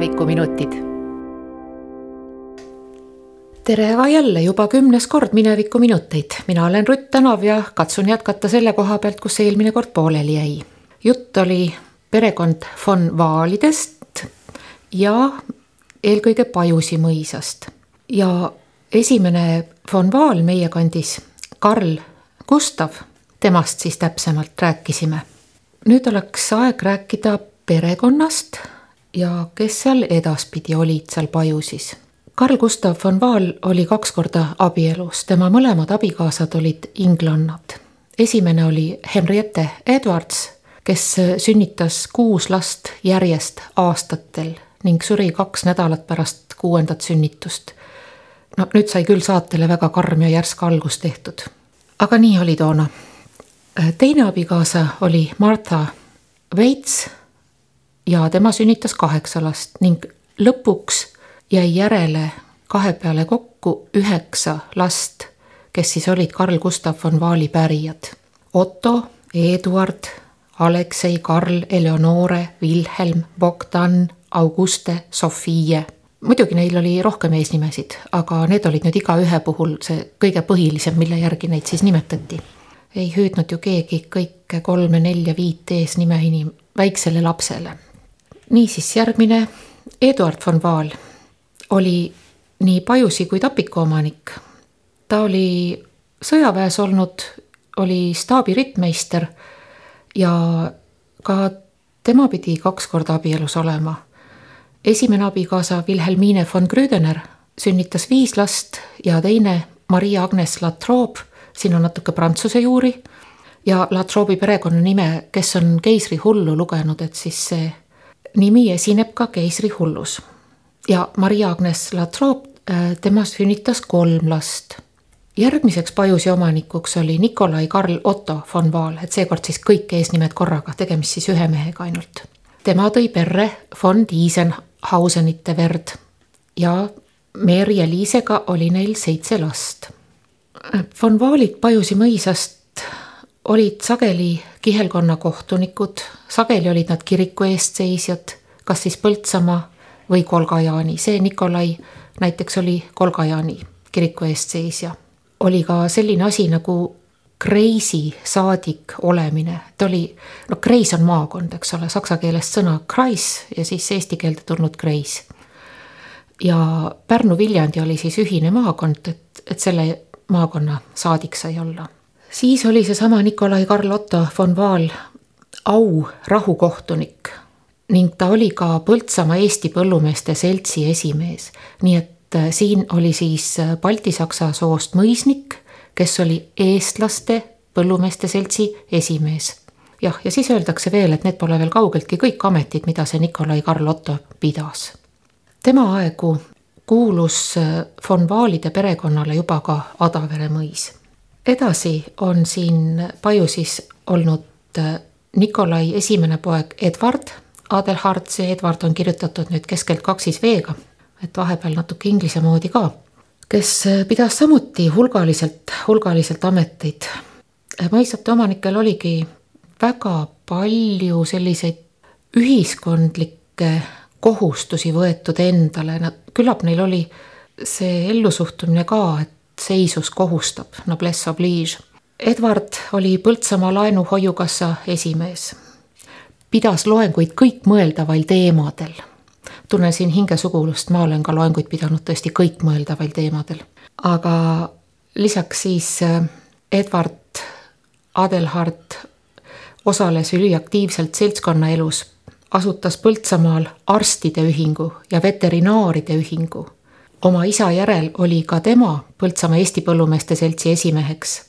minevikuminutid. tere jälle juba kümnes kord Minevikuminuteid, mina olen Rutt Tänav ja katsun jätkata selle koha pealt, kus eelmine kord pooleli jäi. jutt oli perekond von Vaalidest ja eelkõige Pajusi mõisast ja esimene von Vaal meie kandis, Karl Gustav, temast siis täpsemalt rääkisime. nüüd oleks aeg rääkida perekonnast ja kes seal edaspidi olid seal Pajusis. Karl Gustav von Vaal oli kaks korda abielus, tema mõlemad abikaasad olid inglannad. esimene oli Henriette Edwards, kes sünnitas kuus last järjest aastatel ning suri kaks nädalat pärast kuuendat sünnitust. no nüüd sai küll saatele väga karm ja järsk algus tehtud. aga nii oli toona. teine abikaasa oli Martha Veits ja tema sünnitas kaheksa last ning lõpuks jäi järele kahe peale kokku üheksa last, kes siis olid Karl Gustav von Vaali pärijad. Otto, Eduard, Aleksei, Karl, Eleonore, Wilhelm, Bogdan, Auguste, Sofie. muidugi neil oli rohkem eesnimesid, aga need olid nüüd igaühe puhul see kõige põhilisem, mille järgi neid siis nimetati. ei hüüdnud ju keegi kõike kolme, nelja, viit eesnime inim-, väiksele lapsele niisiis, järgmine Eduard von Vaal oli nii Pajusi kui Tapiku omanik. ta oli sõjaväes olnud, oli staabirittmeister ja ka tema pidi kaks korda abielus olema. esimene abikaasa Wilhelmine von Grüdener sünnitas viis last ja teine Maria Agnes Latrobe, siin on natuke prantsuse juuri ja Latrobe'i perekonnanime, kes on keisri hullu lugenud, et siis see nimi esineb ka keisrihullus. ja Maria-Agnes Latrobe äh, temast sünnitas kolm last. järgmiseks Pajusi omanikuks oli Nikolai Karl Otto von Vaal, et seekord siis kõik eesnimed korraga, tegemist siis ühe mehega ainult. tema tõi perre von Diesenhausenite verd ja Mary ja Liisega oli neil seitse last. von Vaalid Pajusi mõisast olid sageli kihelkonna kohtunikud, sageli olid nad kiriku eestseisjad, kas siis Põltsamaa või Kolga-Jaani, see Nikolai näiteks oli Kolga-Jaani kiriku eestseisja. oli ka selline asi nagu kreisi saadik olemine, ta oli, no kreis on maakond, eks ole, saksa keelest sõna kreis ja siis eesti keelde tulnud kreis. ja Pärnu-Viljandi oli siis ühine maakond, et, et selle maakonna saadik sai olla siis oli seesama Nikolai Karl Otto von Vaal au rahukohtunik ning ta oli ka Põltsamaa Eesti Põllumeeste Seltsi esimees, nii et äh, siin oli siis äh, baltisaksa soost mõisnik, kes oli eestlaste põllumeeste seltsi esimees. jah, ja siis öeldakse veel, et need pole veel kaugeltki kõik ametid, mida see Nikolai Karl Otto pidas. tema aegu kuulus äh, von Vaalide perekonnale juba ka Adavere mõis edasi on siin Pajusis olnud äh, Nikolai esimene poeg Edward Adelhard, see Edward on kirjutatud nüüd keskelt kaksis V-ga, et vahepeal natuke inglise moodi ka, kes äh, pidas samuti hulgaliselt, hulgaliselt ameteid. mõisate omanikel oligi väga palju selliseid ühiskondlikke kohustusi võetud endale, nad, küllap neil oli see ellusuhtumine ka, et seisus kohustab, noblesse oblige. Edward oli Põltsamaa laenuhoiukassa esimees. pidas loenguid kõikmõeldaval teemadel. tunnen siin hingesugulust, ma olen ka loenguid pidanud tõesti kõikmõeldaval teemadel. aga lisaks siis äh, Edward Adelhard osales üliaktiivselt seltskonnaelus, asutas Põltsamaal arstide ühingu ja veterinaaride ühingu oma isa järel oli ka tema Põltsamaa Eesti Põllumeeste Seltsi esimeheks,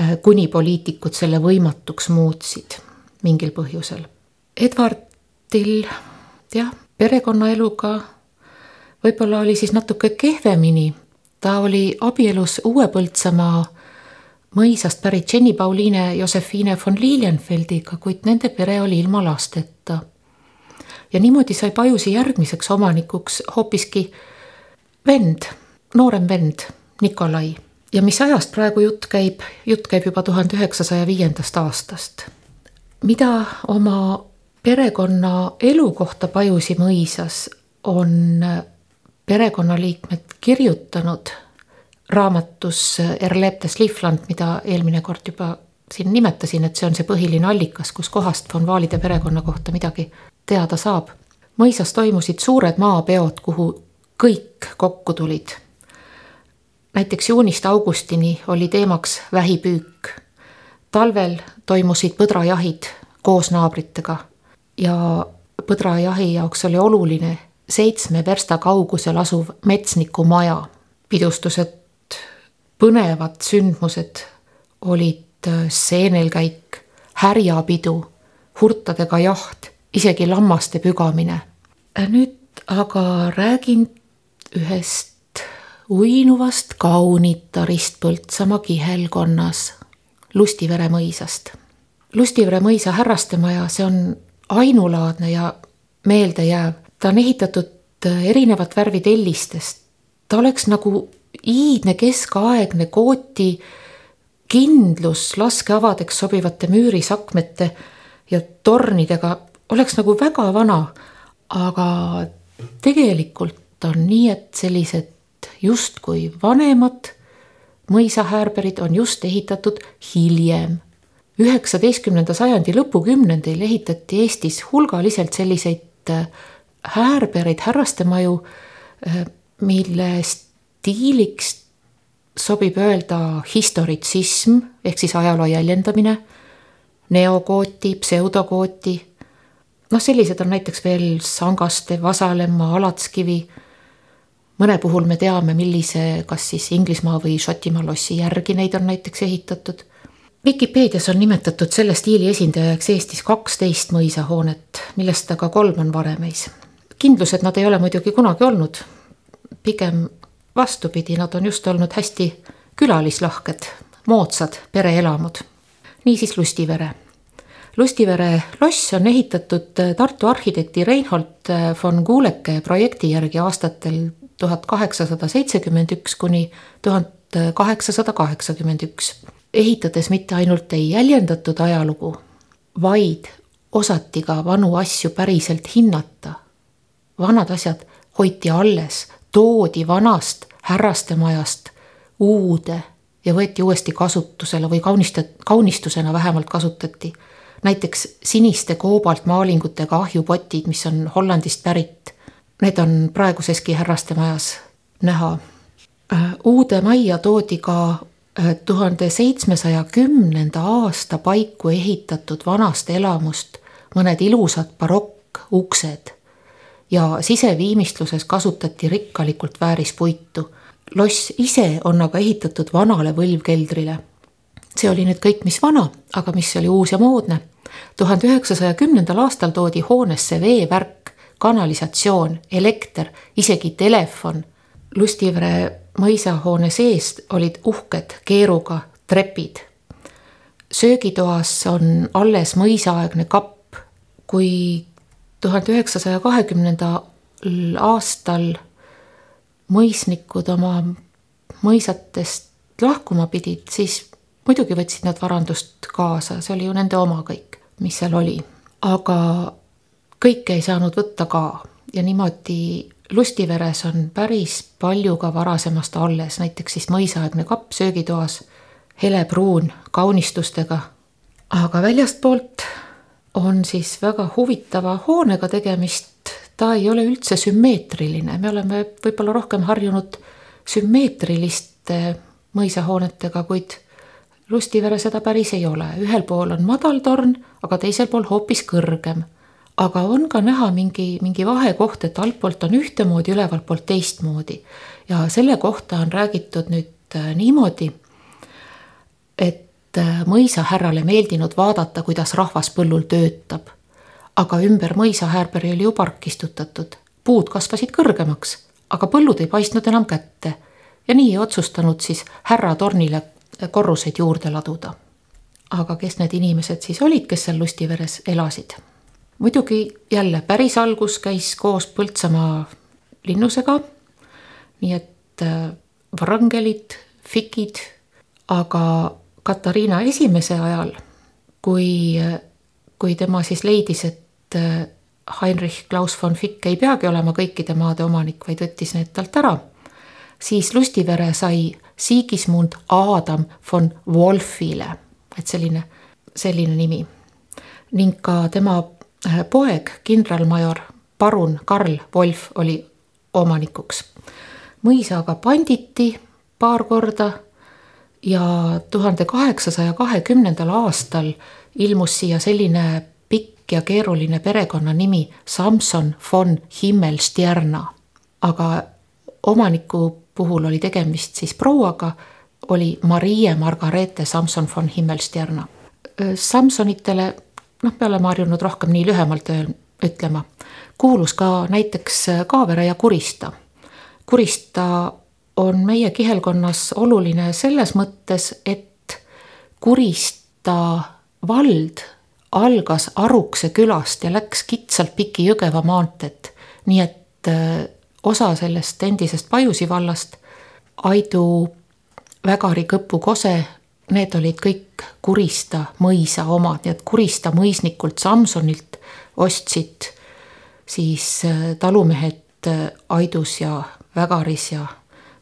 äh, kuni poliitikud selle võimatuks muutsid mingil põhjusel. Edwardil jah, perekonnaeluga võib-olla oli siis natuke kehvemini, ta oli abielus Uue Põltsamaa mõisast pärit Jenny Pauliine Josephine von Lilienfeldiga, kuid nende pere oli ilma lasteta. ja niimoodi sai Pajusi järgmiseks omanikuks hoopiski vend, noorem vend, Nikolai. ja mis ajast praegu jutt käib, jutt käib juba tuhande üheksasaja viiendast aastast. mida oma perekonna elu kohta Pajusi mõisas on perekonnaliikmed kirjutanud raamatus Erlebtes Liefland, mida eelmine kord juba siin nimetasin, et see on see põhiline allikas, kus kohast von Vaalide perekonna kohta midagi teada saab. mõisas toimusid suured maapeod, kuhu kõik kokku tulid. näiteks juunist augustini oli teemaks vähipüük. talvel toimusid põdrajahid koos naabritega ja põdrajahi jaoks oli oluline seitsme versta kaugusel asuv metsniku maja. pidustused, põnevad sündmused olid äh, seenelkäik, härjapidu, hurtadega jaht, isegi lammaste pügamine. Äh, nüüd aga räägin ühest uinuvast kaunitarist Põltsamaa kihelkonnas, Lustivere mõisast. Lustivere mõisa härrastemaja, see on ainulaadne ja meeldejääv ta on ehitatud äh, erinevat värvi tellistest. ta oleks nagu iidne keskaegne kooti kindlus laskeavadeks sobivate müürisakmete ja tornidega oleks nagu väga vana. aga tegelikult on nii, et sellised justkui vanemad mõisahäärberid on just ehitatud hiljem. üheksateistkümnenda sajandi lõpukümnendil ehitati Eestis hulgaliselt selliseid äh, häärbereid, härrastemaju, äh, mille stiiliks sobib öelda historitsism ehk siis ajaloo jäljendamine, neokooti, pseudokooti. noh, sellised on näiteks veel Sangaste, Vasalemma, Alatskivi. Mõne puhul me teame, millise, kas siis Inglismaa või Šotimaa lossi järgi neid on näiteks ehitatud Vikipeedias on nimetatud selle stiili esindajaks Eestis kaksteist mõisahoonet, millest aga kolm on Varemeis kindlused nad ei ole muidugi kunagi olnud. pigem vastupidi, nad on just olnud hästi külalislahked, moodsad pereelamud. niisiis Lustivere. Lustivere loss on ehitatud Tartu arhitekti Reinhold von Kuuleke projekti järgi aastatel tuhat kaheksasada seitsekümmend üks kuni tuhat kaheksasada kaheksakümmend üks. ehitades mitte ainult ei jäljendatud ajalugu, vaid osati ka vanu asju päriselt hinnata vanad asjad hoiti alles, toodi vanast härrastemajast uude ja võeti uuesti kasutusele või kaunista-, kaunistusena vähemalt kasutati. näiteks siniste koobaltmaalingutega ahjupotid, mis on Hollandist pärit. Need on praeguseski härrastemajas näha. Äh, uude majja toodi ka äh, tuhande seitsmesaja kümnenda aasta paiku ehitatud vanast elamust mõned ilusad barokkuksed ja siseviimistluses kasutati rikkalikult väärispuitu. loss ise on aga ehitatud vanale võlvkeldrile. see oli nüüd kõik, mis vana, aga mis oli uus ja moodne. tuhande üheksasaja kümnendal aastal toodi hoonesse veevärk, kanalisatsioon, elekter, isegi telefon. Lustivere mõisahoone sees olid uhked keeruga trepid. söögitoas on alles mõisaaegne kapp, kui tuhande üheksasaja kahekümnendal aastal mõisnikud oma mõisatest lahkuma pidid, siis muidugi võtsid nad varandust kaasa, see oli ju nende oma kõik, mis seal oli. aga kõike ei saanud võtta ka ja niimoodi Lustiveres on päris palju ka varasemast alles, näiteks siis mõisaaegne kapp söögitoas, helepruun kaunistustega. aga väljastpoolt on siis väga huvitava hoonega tegemist. ta ei ole üldse sümmeetriline, me oleme võib-olla rohkem harjunud sümmeetriliste mõisahoonetega, kuid Lustivere seda päris ei ole, ühel pool on madal torn, aga teisel pool hoopis kõrgem. Aga on ka näha mingi, mingi vahekoht, et altpoolt on ühtemoodi, ülevalt poolt teistmoodi. ja selle kohta on räägitud nüüd äh, niimoodi, et Äh, mõisahärrale meeldinud vaadata, kuidas rahvas põllul töötab. aga ümber mõisahäärberi oli ju park istutatud, puud kasvasid kõrgemaks, aga põllud ei paistnud enam kätte ja nii ei otsustanud siis härra tornile korruseid juurde laduda. aga kes need inimesed siis olid, kes seal Lustiveres elasid? Muidugi jälle päris algus käis koos Põltsamaa linnusega. nii et äh, vrangelid, fikid, aga Katariina Esimese ajal, kui, kui tema siis leidis, et äh, Heinrich Klaus von Fick ei peagi olema kõikide maade omanik, vaid võttis need talt ära, siis Lustivere sai Sigismund Adam von Wolfile, et selline, selline nimi. ning ka tema äh, poeg, kindralmajor parun Karl Wolf oli omanikuks. mõisa aga panditi paar korda ja tuhande kaheksasaja kahekümnendal aastal ilmus siia selline pikk ja keeruline perekonnanimi Samson von Himmelstjerna. aga omaniku puhul oli tegemist siis prouaga, oli Marie Margareete Samson von Himmelstjerna. Samsonitele, noh, me oleme harjunud rohkem nii lühemalt ütlema, kuulus ka näiteks Kaavere ja Kurista. Kurista on meie kihelkonnas oluline selles mõttes, et Kurista vald algas Arukse külast ja läks kitsalt piki Jõgeva maanteed. nii et äh, osa sellest endisest Pajusi vallast, Aidu, Vägari, Kõpu, Kose, need olid kõik Kurista mõisa omad, nii et Kurista mõisnikult Samsonilt ostsid siis äh, talumehed äh, Aidus ja Vägaris ja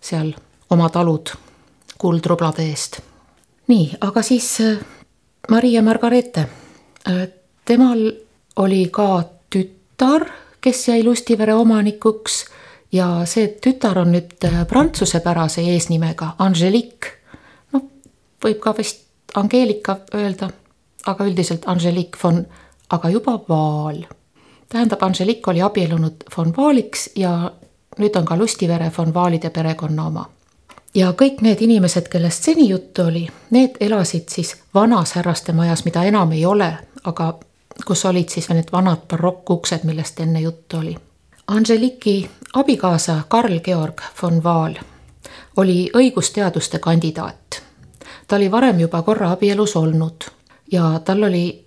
seal oma talud kuldrublade eest. nii, aga siis äh, Maria Margareete. Temal oli ka tütar, kes jäi Lustivere omanikuks ja see tütar on nüüd äh, prantsusepärase eesnimega Angelique. Võib ka vist Angeelika öelda, aga üldiselt Angelique von, aga juba Vaal. tähendab, Angelique oli abiellunud von Vaaliks ja nüüd on ka Lustivere von Vaalide perekonna oma. ja kõik need inimesed, kellest seni juttu oli, need elasid siis vanas härraste majas, mida enam ei ole, aga kus olid siis need vanad barokkuksed, millest enne juttu oli. Angeliki abikaasa Karl Georg von Vaal oli õigusteaduste kandidaat. Ta oli varem juba korra abielus olnud ja tal oli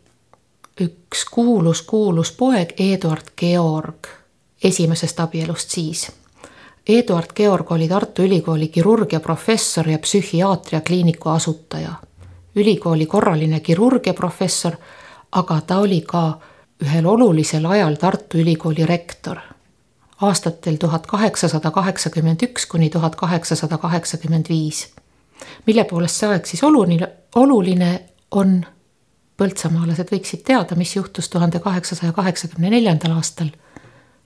üks kuulus, kuulus poeg Eduard Georg esimesest abielust siis Eduard Georg oli Tartu Ülikooli kirurgiaprofessor ja psühhiaatria kliiniku asutaja. ülikooli korraline kirurgiaprofessor, aga ta oli ka ühel olulisel ajal Tartu Ülikooli rektor. aastatel tuhat kaheksasada kaheksakümmend üks kuni tuhat kaheksasada kaheksakümmend viis. Mille poolest see aeg siis oluline, oluline on, põltsamaalased võiksid teada, mis juhtus tuhande kaheksasaja kaheksakümne neljandal aastal.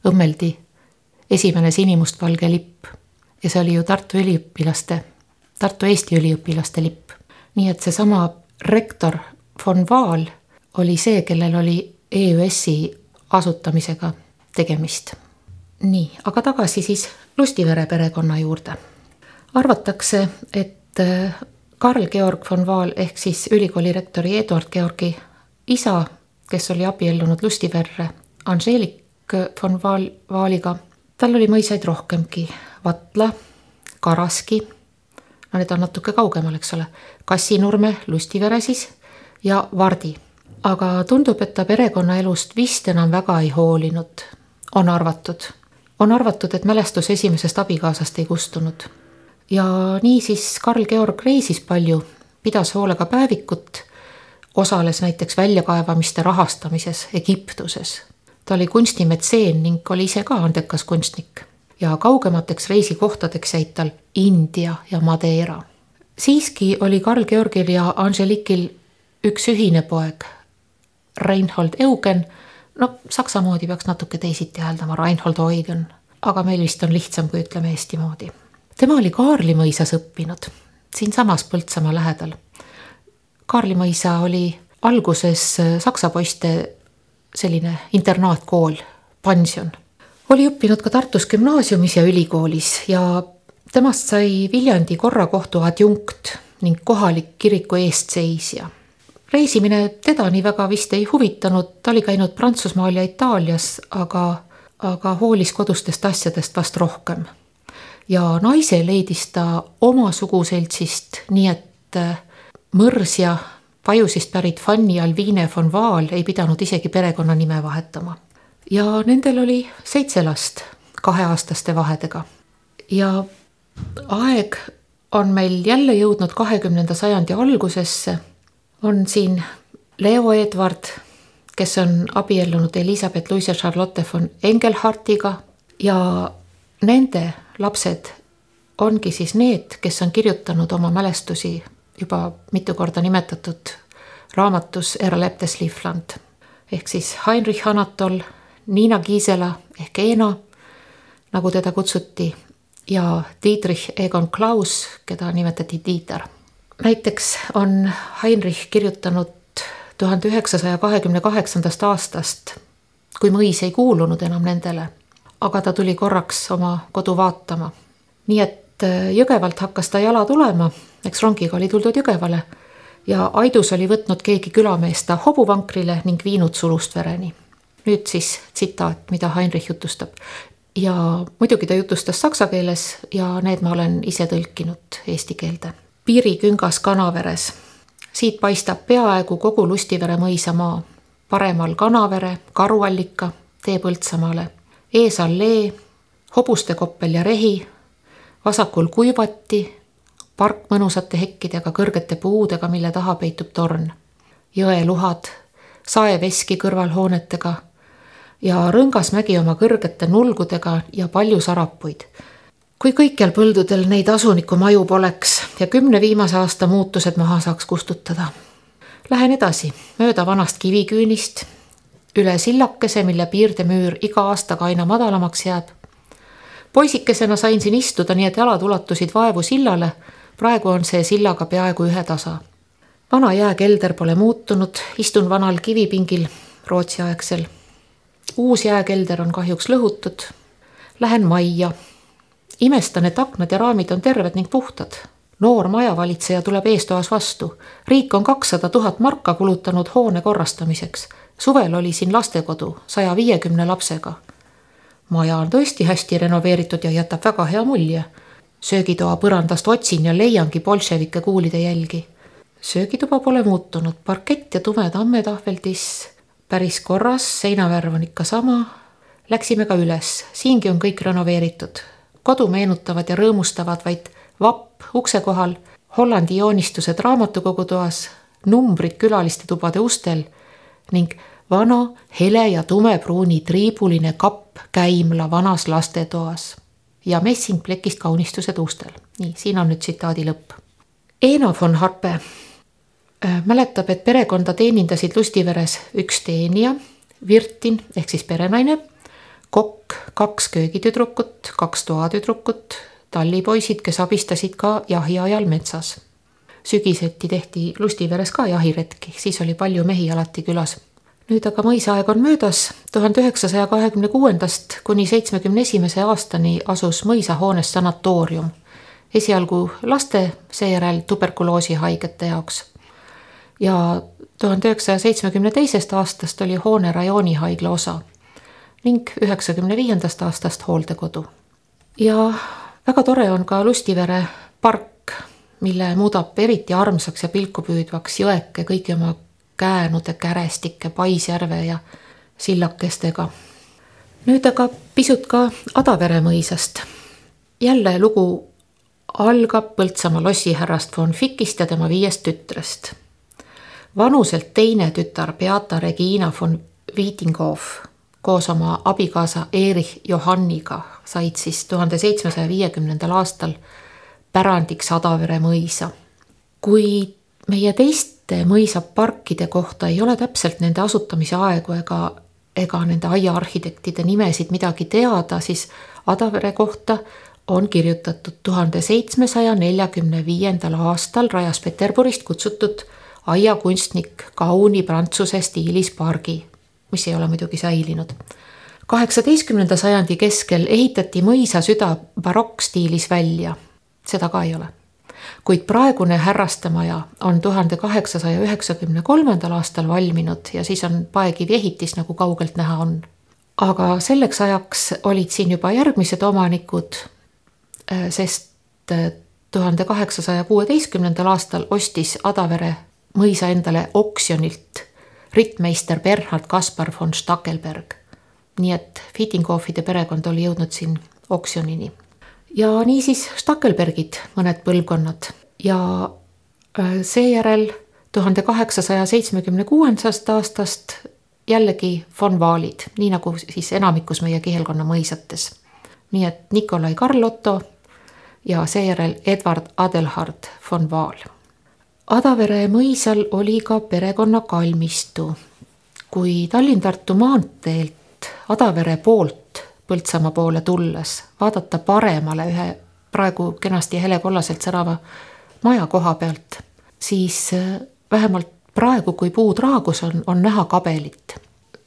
õmmeldi esimene sinimustvalge lipp ja see oli ju Tartu üliõpilaste, Tartu Eesti üliõpilaste lipp. nii et seesama rektor von Vaal oli see, kellel oli EÜS-i asutamisega tegemist. nii, aga tagasi siis Lustivere perekonna juurde. arvatakse, et äh, Karl Georg von Vaal ehk siis ülikooli rektori Eduard Georgi isa, kes oli abiellunud Lustiverre Angelik von Vaal, Vaaliga tal oli mõisaid rohkemgi, Vatla, Karaski, no need on natuke kaugemal, eks ole, Kassinurme, Lustivere siis ja Vardi. aga tundub, et ta perekonnaelust vist enam väga ei hoolinud, on arvatud. on arvatud, et mälestus esimesest abikaasast ei kustunud. Ja niisiis Karl Georg reisis palju, pidas hoolega päevikut, osales näiteks väljakaevamiste rahastamises Egiptuses ta oli kunstimetseen ning oli ise ka andekas kunstnik ja kaugemateks reisikohtadeks jäid tal India ja Madeira. siiski oli Karl Georgil ja Angelikil üks ühine poeg, Reinhold Eugen, no saksa moodi peaks natuke teisiti hääldama, Reinhold Eugen, aga meil vist on lihtsam, kui ütleme eesti moodi. Tema oli Kaarli mõisas õppinud, siinsamas Põltsamaa lähedal. Kaarli mõisa oli alguses saksa poiste selline internaatkool, pansion. oli õppinud ka Tartus gümnaasiumis ja ülikoolis ja temast sai Viljandi korrakohtu adjunkt ning kohalik kiriku eestseisja. reisimine teda nii väga vist ei huvitanud, ta oli käinud Prantsusmaal ja Itaalias, aga, aga hoolis kodustest asjadest vast rohkem. Ja naise leidis ta oma suguseltsist, nii et mõrs ja Pajusist pärit Fanny Alvine von Vaal ei pidanud isegi perekonnanime vahetama. ja nendel oli seitse last kaheaastaste vahedega. ja aeg on meil jälle jõudnud kahekümnenda sajandi algusesse. on siin Leo Edward, kes on abiellunud Elizabeth Louise Charlotte von Engelhartiga ja nende lapsed ongi siis need, kes on kirjutanud oma mälestusi juba mitu korda nimetatud raamatus Erleptes Liefland ehk siis Heinrich Anatol, Niina Kiisela ehk Eena, nagu teda kutsuti, ja Dietrich Egon Klaus, keda nimetati Dieter. näiteks on Heinrich kirjutanud tuhande üheksasaja kahekümne kaheksandast aastast, kui mõis ei kuulunud enam nendele, aga ta tuli korraks oma kodu vaatama. nii et äh, Jõgevalt hakkas ta jala tulema, eks rongiga oli tuldud Jõgevale ja Aidus oli võtnud keegi külamees ta hobuvankrile ning viinud sulust vereni. nüüd siis tsitaat, mida Heinrich jutustab. ja muidugi ta jutustas saksa keeles ja need ma olen ise tõlkinud eesti keelde. piiriküngas Kanaveres siit paistab peaaegu kogu Lustivere mõisamaa. paremal Kanavere, Karuallika, tee Põltsamaale, ees allee, hobuste koppel ja rehi, vasakul kuivati, park mõnusate hekkidega, kõrgete puudega, mille taha peitub torn. jõeluhad, saeveski kõrvalhoonetega ja Rõngasmägi oma kõrgete nulgudega ja palju sarapuid kui kõikjal põldudel neid asunikumaju poleks ja kümne viimase aasta muutused maha saaks kustutada. Lähen edasi mööda vanast kiviküünist, üle sillakese, mille piirdemüür iga aastaga aina madalamaks jääb. poisikesena sain siin istuda, nii et jalad ulatusid vaevu sillale. praegu on see sillaga peaaegu ühetasa. vana jääkelder pole muutunud, istun vanal kivipingil Rootsi-aegsel. uus jääkelder on kahjuks lõhutud. Lähen majja imestan, et aknad ja raamid on terved ning puhtad. Noor majavalitseja tuleb eestoas vastu. riik on kakssada tuhat marka kulutanud hoone korrastamiseks. suvel oli siin lastekodu saja viiekümne lapsega. maja on tõesti hästi renoveeritud ja jätab väga hea mulje. söögitoa põrandast otsin ja leiangi bolševike kuulide jälgi. söögituba pole muutunud, parkett ja tume tammetahveldis päris korras, seinavärv on ikka sama. Läksime ka üles, siingi on kõik renoveeritud kodu meenutavad ja rõõmustavad vaid vapp ukse kohal, Hollandi joonistused raamatukogu toas, numbrid külaliste tubade ustel ning vana hele ja tumepruuni triibuline kapp käimla vanas lastetoas ja messingplekist kaunistused ustel. nii, siin on nüüd tsitaadi lõpp. Eino von Harpe äh, mäletab, et perekonda teenindasid Lustiveres üks teenija, Virtin ehk siis perenaine kokk, kaks köögitüdrukut, kaks toatüdrukut, tallipoisid, kes abistasid ka jahi ajal metsas. sügiseti tehti Lustiveres ka jahiretki, siis oli palju mehi alati külas. nüüd aga mõisaaeg on möödas, tuhande üheksasaja kahekümne kuuendast kuni seitsmekümne esimese aastani asus mõisahoones sanatoorium. esialgu laste, seejärel tuberkuloosihaigete jaoks. ja tuhande üheksasaja seitsmekümne teisest aastast oli hoone rajoonihaigla osa ning üheksakümne viiendast aastast hooldekodu. ja väga tore on ka Lustivere park, mille muudab eriti armsaks ja pilkupüüdvaks jõeke kõigi oma käänude, kärestike, paisjärve ja sillakestega. nüüd aga pisut ka Adavere mõisast. jälle lugu algab Põltsamaa lossihärrast von Fikist ja tema viiest tütrest. vanuselt teine tütar Beata Regina von Vitinghoff koos oma abikaasa Erich Johanniga said siis tuhande seitsmesaja viiekümnendal aastal pärandiks Adavere mõisa. kuid meie teiste mõisaparkide kohta ei ole täpselt nende asutamise aegu ega, ega nende aiaarhitektide nimesid midagi teada, siis Adavere kohta on kirjutatud tuhande seitsmesaja neljakümne viiendal aastal rajas Peterburist kutsutud aiakunstnik kauni prantsuse stiilis pargi mis ei ole muidugi säilinud. kaheksateistkümnenda sajandi keskel ehitati mõisasüda barokkstiilis välja, seda ka ei ole. kuid praegune härrastemaja on tuhande kaheksasaja üheksakümne kolmandal aastal valminud ja siis on paekivi ehitis, nagu kaugelt näha on. aga selleks ajaks olid siin juba järgmised omanikud, äh, sest äh, tuhande kaheksasaja kuueteistkümnendal aastal ostis Adavere mõisa endale oksjonilt rittmeister Bernhard Kaspar von Stackelberg. nii et Fittinghoffide perekond oli jõudnud siin oksjonini. ja niisiis Stackelbergid mõned põlvkonnad ja äh, seejärel tuhande kaheksasaja seitsmekümne kuuendast aastast jällegi von Vaalid, nii nagu siis enamikus meie kihelkonna mõisates. nii et Nikolai Karl Otto ja seejärel Edward Adelhard von Vaal. Adavere mõisal oli ka perekonna kalmistu. kui Tallinn-Tartu maanteelt Adavere poolt Põltsamaa poole tulles vaadata paremale ühe praegu kenasti helekollaselt särava maja koha pealt, siis äh, vähemalt praegu, kui puud raagus on, on näha kabelit.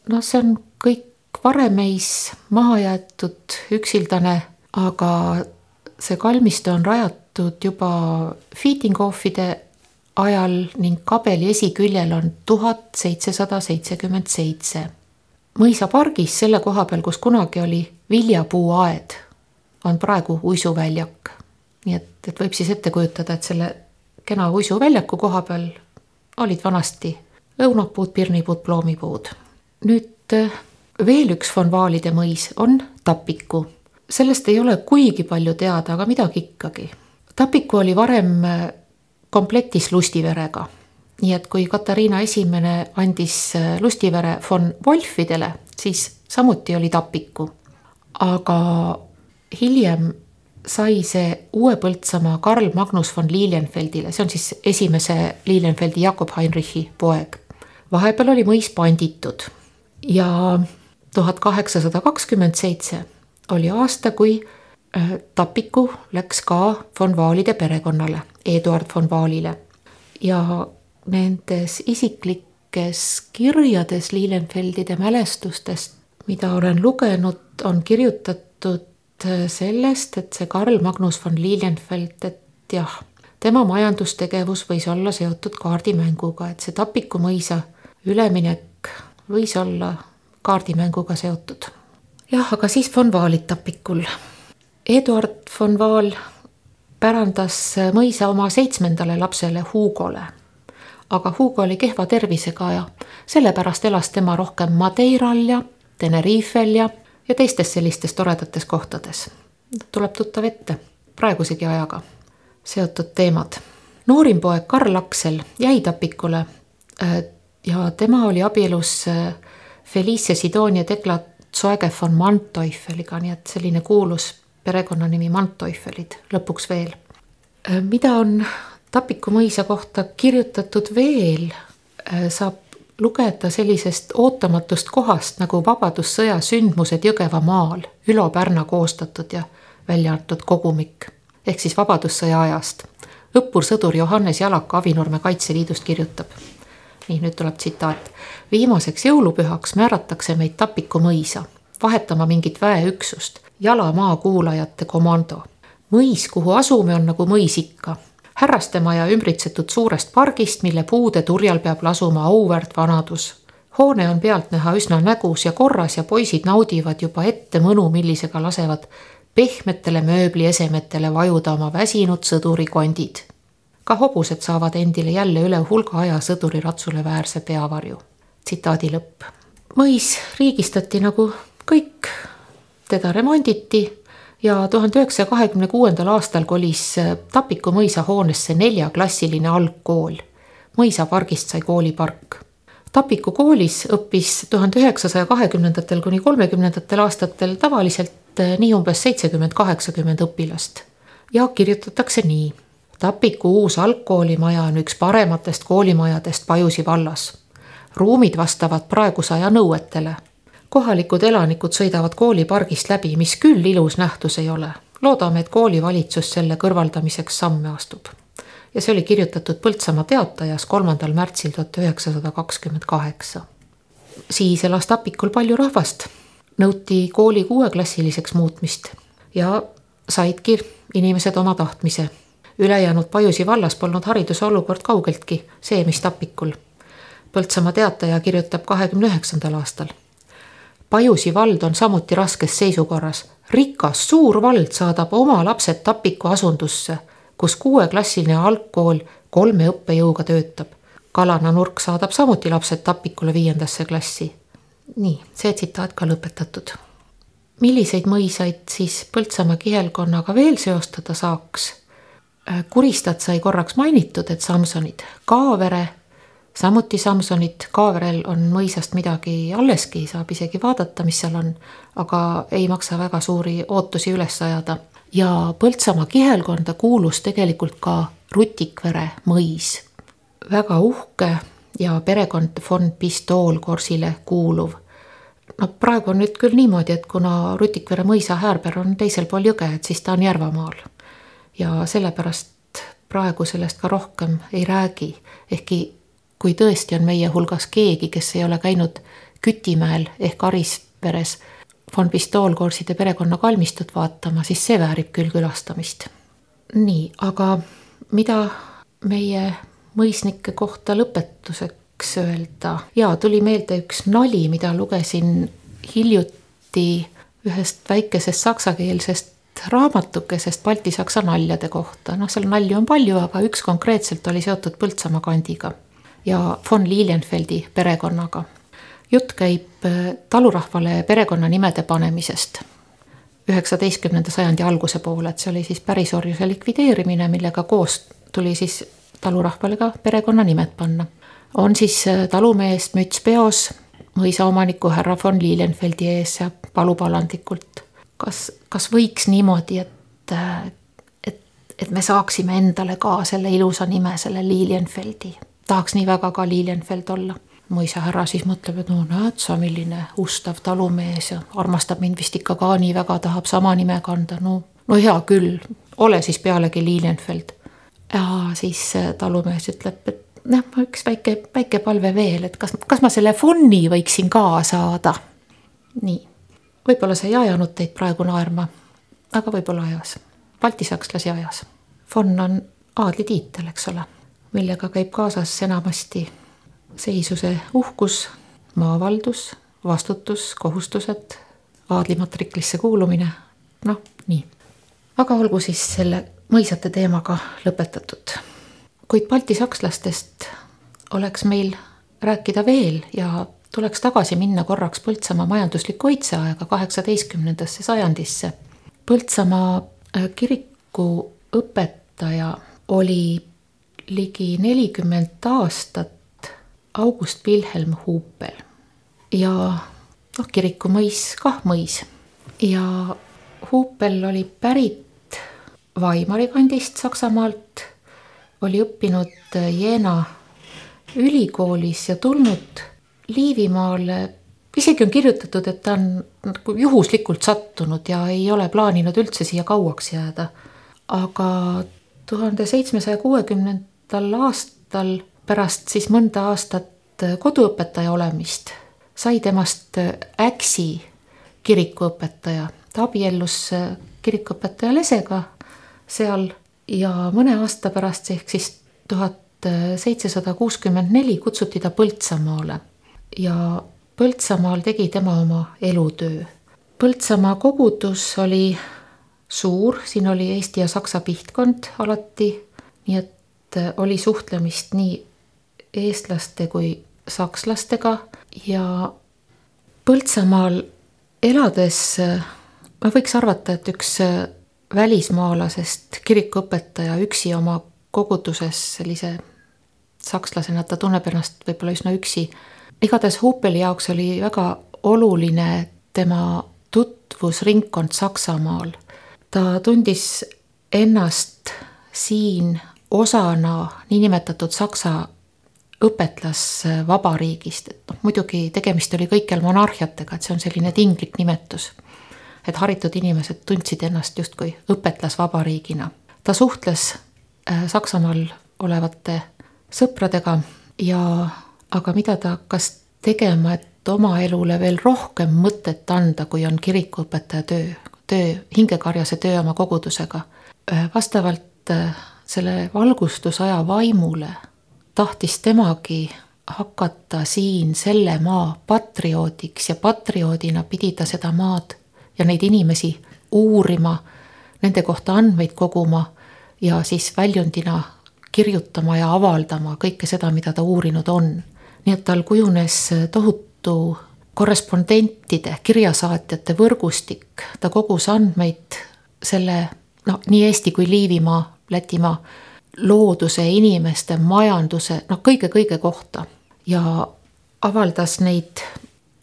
noh, see on kõik varemeis maha jäetud, üksildane, aga see kalmistu on rajatud juba Fietinghoffide ajal ning kabeli esiküljel on tuhat seitsesada seitsekümmend seitse. mõisapargis selle koha peal, kus kunagi oli viljapuuaed, on praegu uisuväljak. nii et, et võib siis ette kujutada, et selle kena uisuväljaku koha peal olid vanasti õunapuud, pirnipuud, ploomipuud. nüüd veel üks von Vaalide mõis on Tapiku sellest ei ole kuigi palju teada, aga midagi ikkagi. Tapiku oli varem äh, komplektis Lustiverega. nii et kui Katariina Esimene andis äh, Lustivere von Wolfidele, siis samuti oli Tapiku. aga hiljem sai see Uue Põltsamaa Karl Magnus von Lilienfeldile, see on siis esimese Lilienfeldi Jakob Heinrichi poeg. vahepeal oli mõis panditud ja tuhat kaheksasada kakskümmend seitse oli aasta, kui äh, Tapiku läks ka von Vaalide perekonnale, Eduard von Vaalile. ja nendes isiklikes kirjades Lilienfeldide mälestustest, mida olen lugenud, on kirjutatud äh, sellest, et see Karl Magnus von Lilienfeld, et jah, tema majandustegevus võis olla seotud kaardimänguga, et see Tapiku mõisa üleminek võis olla kaardimänguga seotud jah, aga siis von Vaalid Tapikul. Eduard von Vaal pärandas mõisa oma seitsmendale lapsele Hugole. aga Hugo oli kehva tervisega ja sellepärast elas tema rohkem Madeiral ja Tenerifel ja, ja teistes sellistes toredates kohtades. tuleb tuttav ette, praegusegi ajaga seotud teemad. noorim poeg Karl Aksel jäi Tapikule äh, ja tema oli abielus äh, Felicia Sidonia Tekla Zoege von Manteuffeliga, nii et selline kuulus perekonnanimi Manteufelid lõpuks veel. Äh, mida on Tapiku mõisa kohta kirjutatud veel, äh, saab lugeda sellisest ootamatust kohast nagu Vabadussõja sündmused Jõgevamaal, Ülo Pärna koostatud ja välja antud kogumik ehk siis Vabadussõja ajast. õppursõdur Johannes Jalak Avinurme Kaitseliidust kirjutab. nii, nüüd tuleb tsitaat viimaseks jõulupühaks määratakse meid Tapiku mõisa, vahetama mingit väeüksust, jalamaa kuulajate komando. mõis, kuhu asume, on nagu mõis ikka. härrastemaja ümbritsetud suurest pargist, mille puude turjal peab lasuma auväärt vanadus. hoone on pealtnäha üsna nägus ja korras ja poisid naudivad juba ette mõnu, millisega lasevad pehmetele mööbliesemetele vajuda oma väsinud sõdurikondid. ka hobused saavad endile jälle üle hulga aja sõduriratsule väärse peavarju tsitaadi lõpp. mõis riigistati nagu kõik, teda remonditi ja tuhande üheksasaja kahekümne kuuendal aastal kolis Tapiku mõisa hoonesse neljaklassiline algkool. mõisapargist sai koolipark. Tapiku koolis õppis tuhande üheksasaja kahekümnendatel kuni kolmekümnendatel aastatel tavaliselt nii umbes seitsekümmend, kaheksakümmend õpilast. ja kirjutatakse nii. Tapiku uus algkoolimaja on üks parematest koolimajadest Pajusi vallas ruumid vastavad praeguse aja nõuetele. Kohalikud elanikud sõidavad koolipargist läbi, mis küll ilus nähtus ei ole. loodame, et koolivalitsus selle kõrvaldamiseks samme astub. ja see oli kirjutatud Põltsamaa Teatajas kolmandal märtsil tuhat üheksasada kakskümmend kaheksa. siis elas Tapikul palju rahvast, nõuti kooli kuueklassiliseks muutmist ja saidki inimesed oma tahtmise ülejäänud Pajusi vallas polnud hariduse olukord kaugeltki see, mis Tapikul Põltsamaa Teataja kirjutab kahekümne üheksandal aastal. Pajusi vald on samuti raskes seisukorras. rikas suur vald saadab oma lapsed Tapiku asundusse, kus kuueklassiline algkool kolme õppejõuga töötab. Kalana nurk saadab samuti lapsed Tapikule viiendasse klassi. nii, see tsitaat ka lõpetatud. milliseid mõisaid siis Põltsamaa kihelkonnaga veel seostada saaks? Kuristat sai korraks mainitud, et Samsonid, Kaavere samuti Samsonit, Kaaverel on mõisast midagi alleski, saab isegi vaadata, mis seal on, aga ei maksa väga suuri ootusi üles ajada. ja Põltsamaa kihelkonda kuulus tegelikult ka Rutikvere mõis. väga uhke ja perekond von Pistoolkorsile kuuluv. no praegu on nüüd küll niimoodi, et kuna Rutikvere mõisa häärber on teisel pool jõge, et siis ta on Järvamaal. ja sellepärast praegu sellest ka rohkem ei räägi, ehkki kui tõesti on meie hulgas keegi, kes ei ole käinud Kütimäel ehk Arisperes von Pistoolkorside perekonna kalmistut vaatama, siis see väärib küll külastamist. nii, aga mida meie mõisnike kohta lõpetuseks öelda? jaa, tuli meelde üks nali, mida lugesin hiljuti ühest väikesest saksakeelsest raamatukesest baltisaksa naljade kohta, noh, seal nalju on palju, aga üks konkreetselt oli seotud Põltsamaa kandiga ja von Lilienfeldi perekonnaga. jutt käib äh, talurahvale perekonnanimede panemisest üheksateistkümnenda sajandi alguse poole, et see oli siis pärisorjuse likvideerimine, millega koos tuli siis talurahvale ka perekonnanimed panna. on siis äh, talumeest müts peos mõisaomaniku härra von Lilienfeldi ees ja palub alandlikult. kas, kas võiks niimoodi, et, äh, et, et me saaksime endale ka selle ilusa nime, selle Lilienfeldi tahaks nii väga ka Lilienfeld olla. mõisahärra siis mõtleb, et no näed sa, milline ustav talumees ja armastab mind vist ikka ka nii väga, tahab sama nime kanda, no, no hea küll, ole siis pealegi Lilienfeld. ja siis talumees ütleb, et noh, üks väike, väike palve veel, et kas, kas ma selle fonni võiksin ka saada. nii, võib-olla see ei ajanud teid praegu naerma, aga võib-olla ajas, baltisakslasi ajas. Fon on aadlitiitel, eks ole millega käib kaasas enamasti seisuse uhkus, maavaldus, vastutus, kohustused, aadlimatriklisse kuulumine, noh, nii. aga olgu siis selle mõisate teemaga lõpetatud. kuid baltisakslastest oleks meil rääkida veel ja tuleks tagasi minna korraks Põltsamaa majanduslikku õitseaega, kaheksateistkümnendasse sajandisse. Põltsamaa äh, kiriku õpetaja oli ligi nelikümmend aastat August Wilhelm Huupel ja noh, kirikumõis kah mõis. Ja Huupel oli pärit Weimari kandist Saksamaalt, oli õppinud Jena ülikoolis ja tulnud Liivimaale, isegi on kirjutatud, et ta on nagu juhuslikult sattunud ja ei ole plaaninud üldse siia kauaks jääda. aga tuhande seitsmesaja kuuekümnenda viiendal aastal pärast siis mõnda aastat koduõpetaja olemist sai temast Äksi kirikuõpetaja. ta abiellus kirikuõpetaja Lesega seal ja mõne aasta pärast ehk siis tuhat seitsesada kuuskümmend neli kutsuti ta Põltsamaale ja Põltsamaal tegi tema oma elutöö. Põltsamaa kogudus oli suur, siin oli Eesti ja Saksa pihtkond alati, nii et oli suhtlemist nii eestlaste kui sakslastega ja Põltsamaal elades ma võiks arvata, et üks välismaalasest kirikuõpetaja üksi oma koguduses sellise sakslasena, ta tunneb ennast võib-olla üsna üksi. igatahes Hupeli jaoks oli väga oluline tema tutvusringkond Saksamaal. ta tundis ennast siin osana niinimetatud Saksa õpetlasvabariigist, et noh, muidugi tegemist oli kõikjal monarhiatega, et see on selline tinglik nimetus. et haritud inimesed tundsid ennast justkui õpetlasvabariigina. ta suhtles äh, Saksamaal olevate sõpradega ja aga mida ta hakkas tegema, et oma elule veel rohkem mõtet anda, kui on kirikuõpetaja töö, töö, hingekarjase töö oma kogudusega. Äh, vastavalt äh, selle valgustusaja vaimule tahtis temagi hakata siin selle maa patrioodiks ja patrioodina pidi ta seda maad ja neid inimesi uurima, nende kohta andmeid koguma ja siis väljundina kirjutama ja avaldama kõike seda, mida ta uurinud on. nii et tal kujunes tohutu korrespondentide, kirjasaatjate võrgustik, ta kogus andmeid selle noh, nii Eesti kui Liivimaa Lätimaa looduse, inimeste, majanduse, noh, kõige-kõige kohta. ja avaldas neid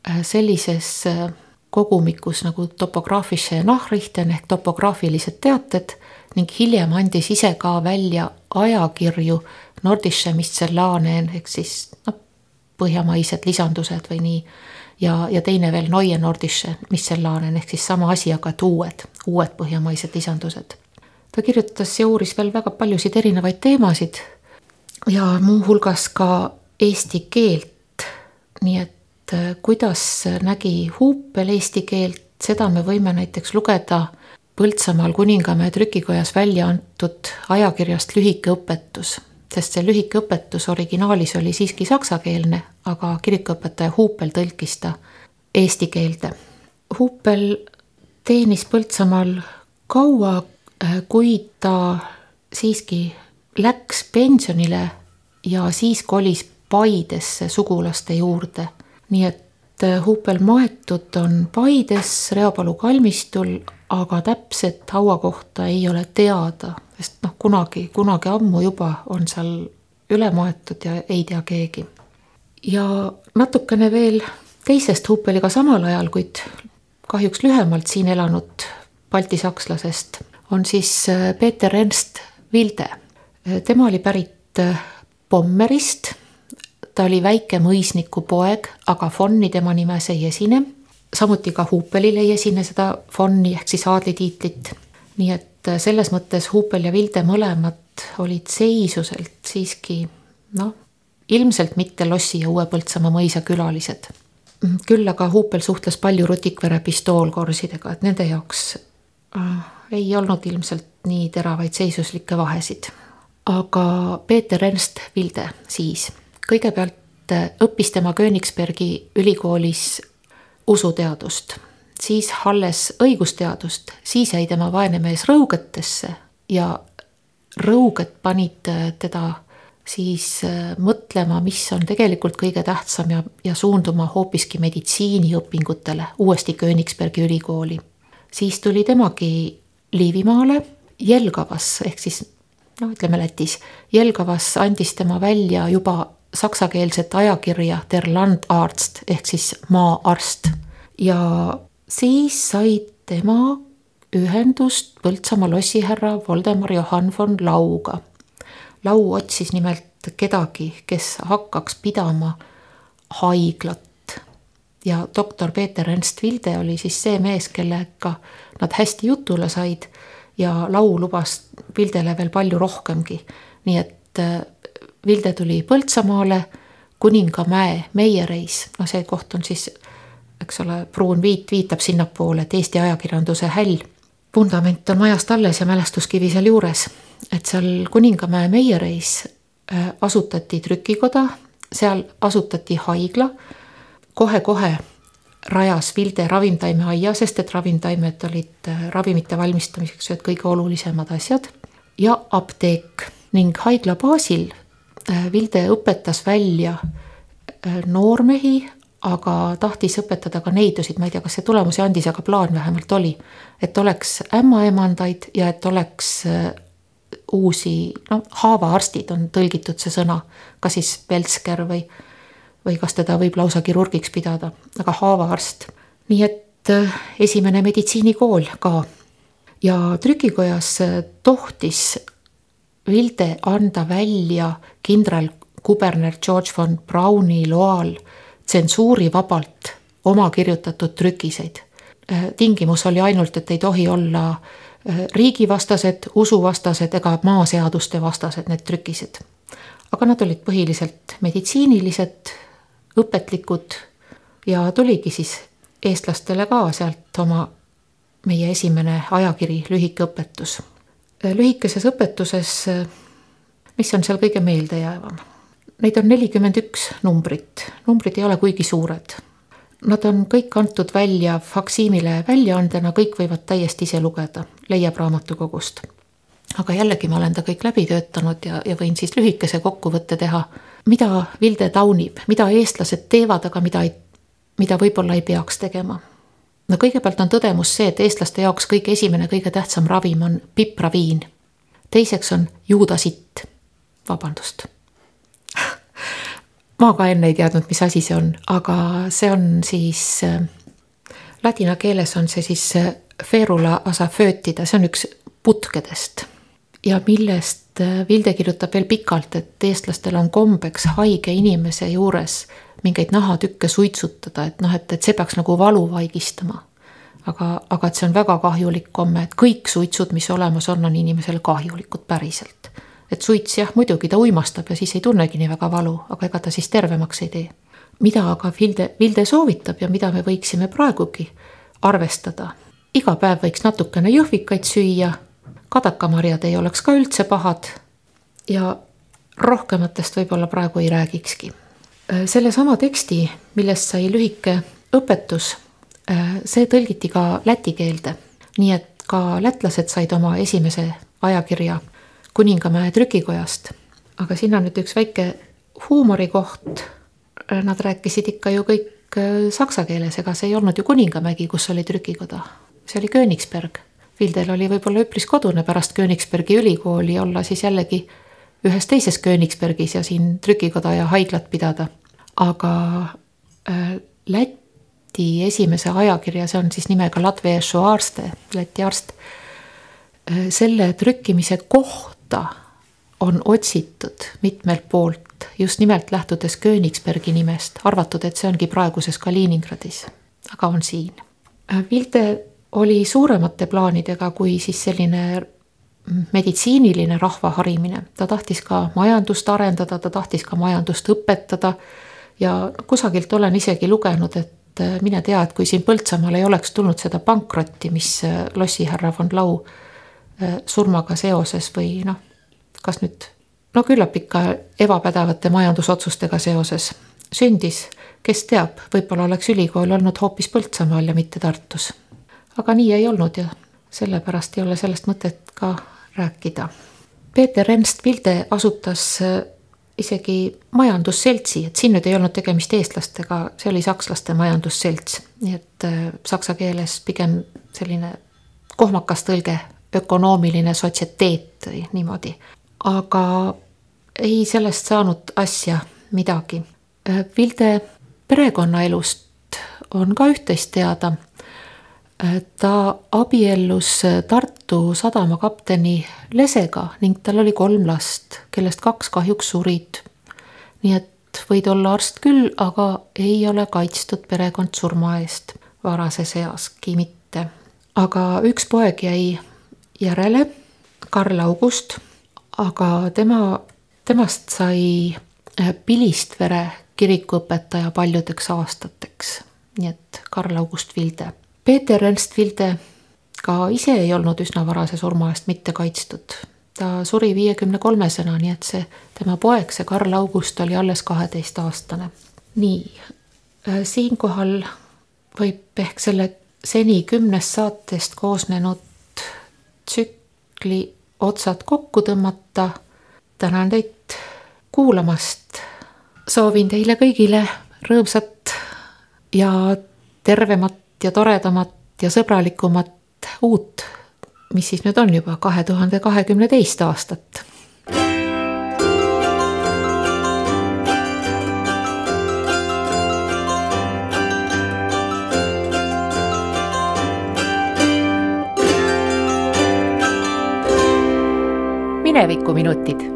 äh, sellises äh, kogumikus nagu topograafische Nachrichten ehk topograafilised teated ning hiljem andis ise ka välja ajakirju Nordische Miscellanen ehk siis noh, põhjamaised lisandused või nii. ja, ja teine veel Neue Nordische Miscellanen ehk siis sama asi, aga et uued, uued põhjamaised lisandused ta kirjutas ja uuris veel väga paljusid erinevaid teemasid ja muuhulgas ka eesti keelt. nii et äh, kuidas nägi Huupel eesti keelt, seda me võime näiteks lugeda Põltsamaal Kuningamäe trükikojas välja antud ajakirjast Lühike õpetus, sest see lühike õpetus originaalis oli siiski saksakeelne, aga kirikuõpetaja Huupel tõlkis ta eesti keelde. Huupel teenis Põltsamaal kaua kuid ta siiski läks pensionile ja siis kolis Paidesse sugulaste juurde. nii et äh, Huupel maetud on Paides Reopalu kalmistul, aga täpset hauakohta ei ole teada, sest noh, kunagi, kunagi ammu juba on seal üle maetud ja ei tea keegi. ja natukene veel teisest Huupeliga samal ajal, kuid kahjuks lühemalt siin elanud baltisakslasest on siis äh, Peeter Ernst Vilde. Äh, tema oli pärit äh, Pommerist. ta oli väike mõisniku poeg, aga Fonni tema nimes ei esine. samuti ka Huupelil ei esine seda Fonni ehk siis aadlitiitlit. nii et selles mõttes Huupel ja Vilde mõlemad olid seisuselt siiski noh, ilmselt mitte Lossi ja Uue-Põltsamaa mõisa külalised. küll aga Huupel suhtles palju Rutikvere pistoolkorsidega, et nende jaoks ei olnud ilmselt nii teravaid seisuslikke vahesid. aga Peeter Ernst Vilde siis, kõigepealt äh, õppis tema Königsbergi ülikoolis usuteadust, siis alles õigusteadust, siis jäi tema vaene mees rõugetesse ja rõuged panid äh, teda siis äh, mõtlema, mis on tegelikult kõige tähtsam ja, ja suunduma hoopiski meditsiiniõpingutele uuesti Königsbergi ülikooli. siis tuli temagi Liivimaale Jelgavas ehk siis noh, ütleme Lätis, Jelgavas andis tema välja juba saksakeelset ajakirja Der Landarzt ehk siis maaarst. ja siis sai tema ühendust Põltsamaa lossihärra Voldemar Johann von Lauga. Lau otsis nimelt kedagi, kes hakkaks pidama haiglat ja doktor Peeter Ernst Vilde oli siis see mees, kellega nad hästi jutule said ja Lau lubas Vildele veel palju rohkemgi. nii et äh, Vilde tuli Põltsamaale, Kuningamäe meiereis, noh, see koht on siis, eks ole, pruun viit viitab sinnapoole, et Eesti ajakirjanduse häll. vundament on majast alles ja mälestuskivi sealjuures, et seal Kuningamäe meiereis äh, asutati trükikoda, seal asutati haigla kohe-kohe rajas Vilde ravimtaimeaia, sest et ravimtaimed olid äh, ravimite valmistamiseks ühed kõige olulisemad asjad. Ja apteek. Ning haigla baasil äh, Vilde õpetas välja äh, noormehi, aga tahtis õpetada ka neidusid, ma ei tea, kas see tulemusi andis, aga plaan vähemalt oli, et oleks ämmaemandaid ja et oleks uusi, noh, haavaarstid on tõlgitud see sõna, kas siis Velsker või või kas teda võib lausa kirurgiks pidada, aga haavaarst. nii et äh, esimene meditsiinikool ka. ja trükikojas äh, tohtis Vilde anda välja kindralkuberner George von Browni loal tsensuurivabalt oma kirjutatud trükiseid. Äh, tingimus oli ainult, et ei tohi olla riigivastased, usuvastased ega maaseaduste vastased need trükised. aga nad olid põhiliselt meditsiinilised õpetlikud ja tuligi siis eestlastele ka sealt oma meie esimene ajakiri Lühike õpetus. lühikeses õpetuses, mis on seal kõige meeldejäävam? Neid on nelikümmend üks numbrit, numbrid ei ole kuigi suured. Nad on kõik antud välja faksiimile väljaandena, kõik võivad täiesti ise lugeda, leiab raamatukogust. aga jällegi ma olen ta kõik läbi töötanud ja, ja võin siis lühikese kokkuvõtte teha mida Vilde taunib, mida eestlased teevad, aga mida ei, mida võib-olla ei peaks tegema. no kõigepealt on tõdemus see, et eestlaste jaoks kõige esimene, kõige tähtsam ravim on pipraviin. teiseks on juudasitt. vabandust ma ka enne ei teadnud, mis asi see on, aga see on siis äh, ladina keeles on see siis äh, ferula asaföötida, see on üks putkedest ja millest äh, Vilde kirjutab veel pikalt, et eestlastel on kombeks haige inimese juures mingeid nahatükke suitsutada, et noh, et, et see peaks nagu valu vaigistama. aga, aga et see on väga kahjulik komme, et kõik suitsud, mis olemas on, on inimesele kahjulikud päriselt et suits jah, muidugi ta uimastab ja siis ei tunnegi nii väga valu, aga ega ta siis tervemaks ei tee. mida aga Vilde, Vilde soovitab ja mida me võiksime praegugi arvestada. iga päev võiks natukene jõhvikaid süüa, kadakamarjad ei oleks ka üldse pahad ja rohkematest võib-olla praegu ei räägikski. sellesama teksti, millest sai lühike õpetus, see tõlgiti ka läti keelde, nii et ka lätlased said oma esimese ajakirja Kuningamäe trükikojast. aga siin on nüüd üks väike huumorikoht. Nad rääkisid ikka ju kõik äh, saksa keeles, ega see ei olnud ju Kuningamägi, kus oli trükikoda, see oli Königsberg. Vildel oli võib-olla üpris kodune pärast Königsbergi ülikooli olla siis jällegi ühes teises Königsbergis ja siin trükikoda ja haiglat pidada. aga äh, Läti esimese ajakirja, see on siis nimega Latvia Šuarste, Läti arst äh,, selle trükkimise koht kohta on otsitud mitmelt poolt just nimelt lähtudes Königsbergi nimest, arvatud, et see ongi praeguses Kaliningradis, aga on siin. Vilde oli suuremate plaanidega kui siis selline meditsiiniline rahva harimine, ta tahtis ka majandust arendada, ta tahtis ka majandust õpetada ja kusagilt olen isegi lugenud, et mine tea, et kui siin Põltsamaal ei oleks tulnud seda pankrotti, mis lossihärra von Lau Äh, surmaga seoses või noh, kas nüüd, no küllap ikka ebapädevate majandusotsustega seoses sündis, kes teab, võib-olla oleks ülikool olnud hoopis Põltsamaal ja mitte Tartus. Aga nii ei olnud ja sellepärast ei ole sellest mõtet ka rääkida. Peeter Ernst Vilde asutas äh, isegi majandusseltsi, et siin nüüd ei olnud tegemist eestlastega, see oli sakslaste majandusselts, nii et äh, saksa keeles pigem selline kohmakas tõlge ökonoomiline sotsioteet või niimoodi. aga ei sellest saanud asja midagi. Vilde perekonnaelust on ka üht-teist teada. Ta abiellus Tartu sadama kapteni Lesega ning tal oli kolm last, kellest kaks kahjuks surid. nii et võid olla arst küll, aga ei ole kaitstud perekond surma eest varases easki mitte. aga üks poeg jäi järele, Karl August, aga tema, temast sai äh, Pilistvere kirikuõpetaja paljudeks aastateks. nii et Karl August Vilde. Peeter Ernst Vilde ka ise ei olnud üsna varase surma eest mitte kaitstud. ta suri viiekümne kolmesena, nii et see tema poeg, see Karl August oli alles kaheteistaastane. nii, äh, siinkohal võib ehk selle seni kümnest saatest koosnenud tsükli otsad kokku tõmmata. tänan teid kuulamast. soovin teile kõigile rõõmsat ja tervemat ja toredamat ja sõbralikumat uut, mis siis nüüd on juba kahe tuhande kahekümne teist aastat. Minevikuminutid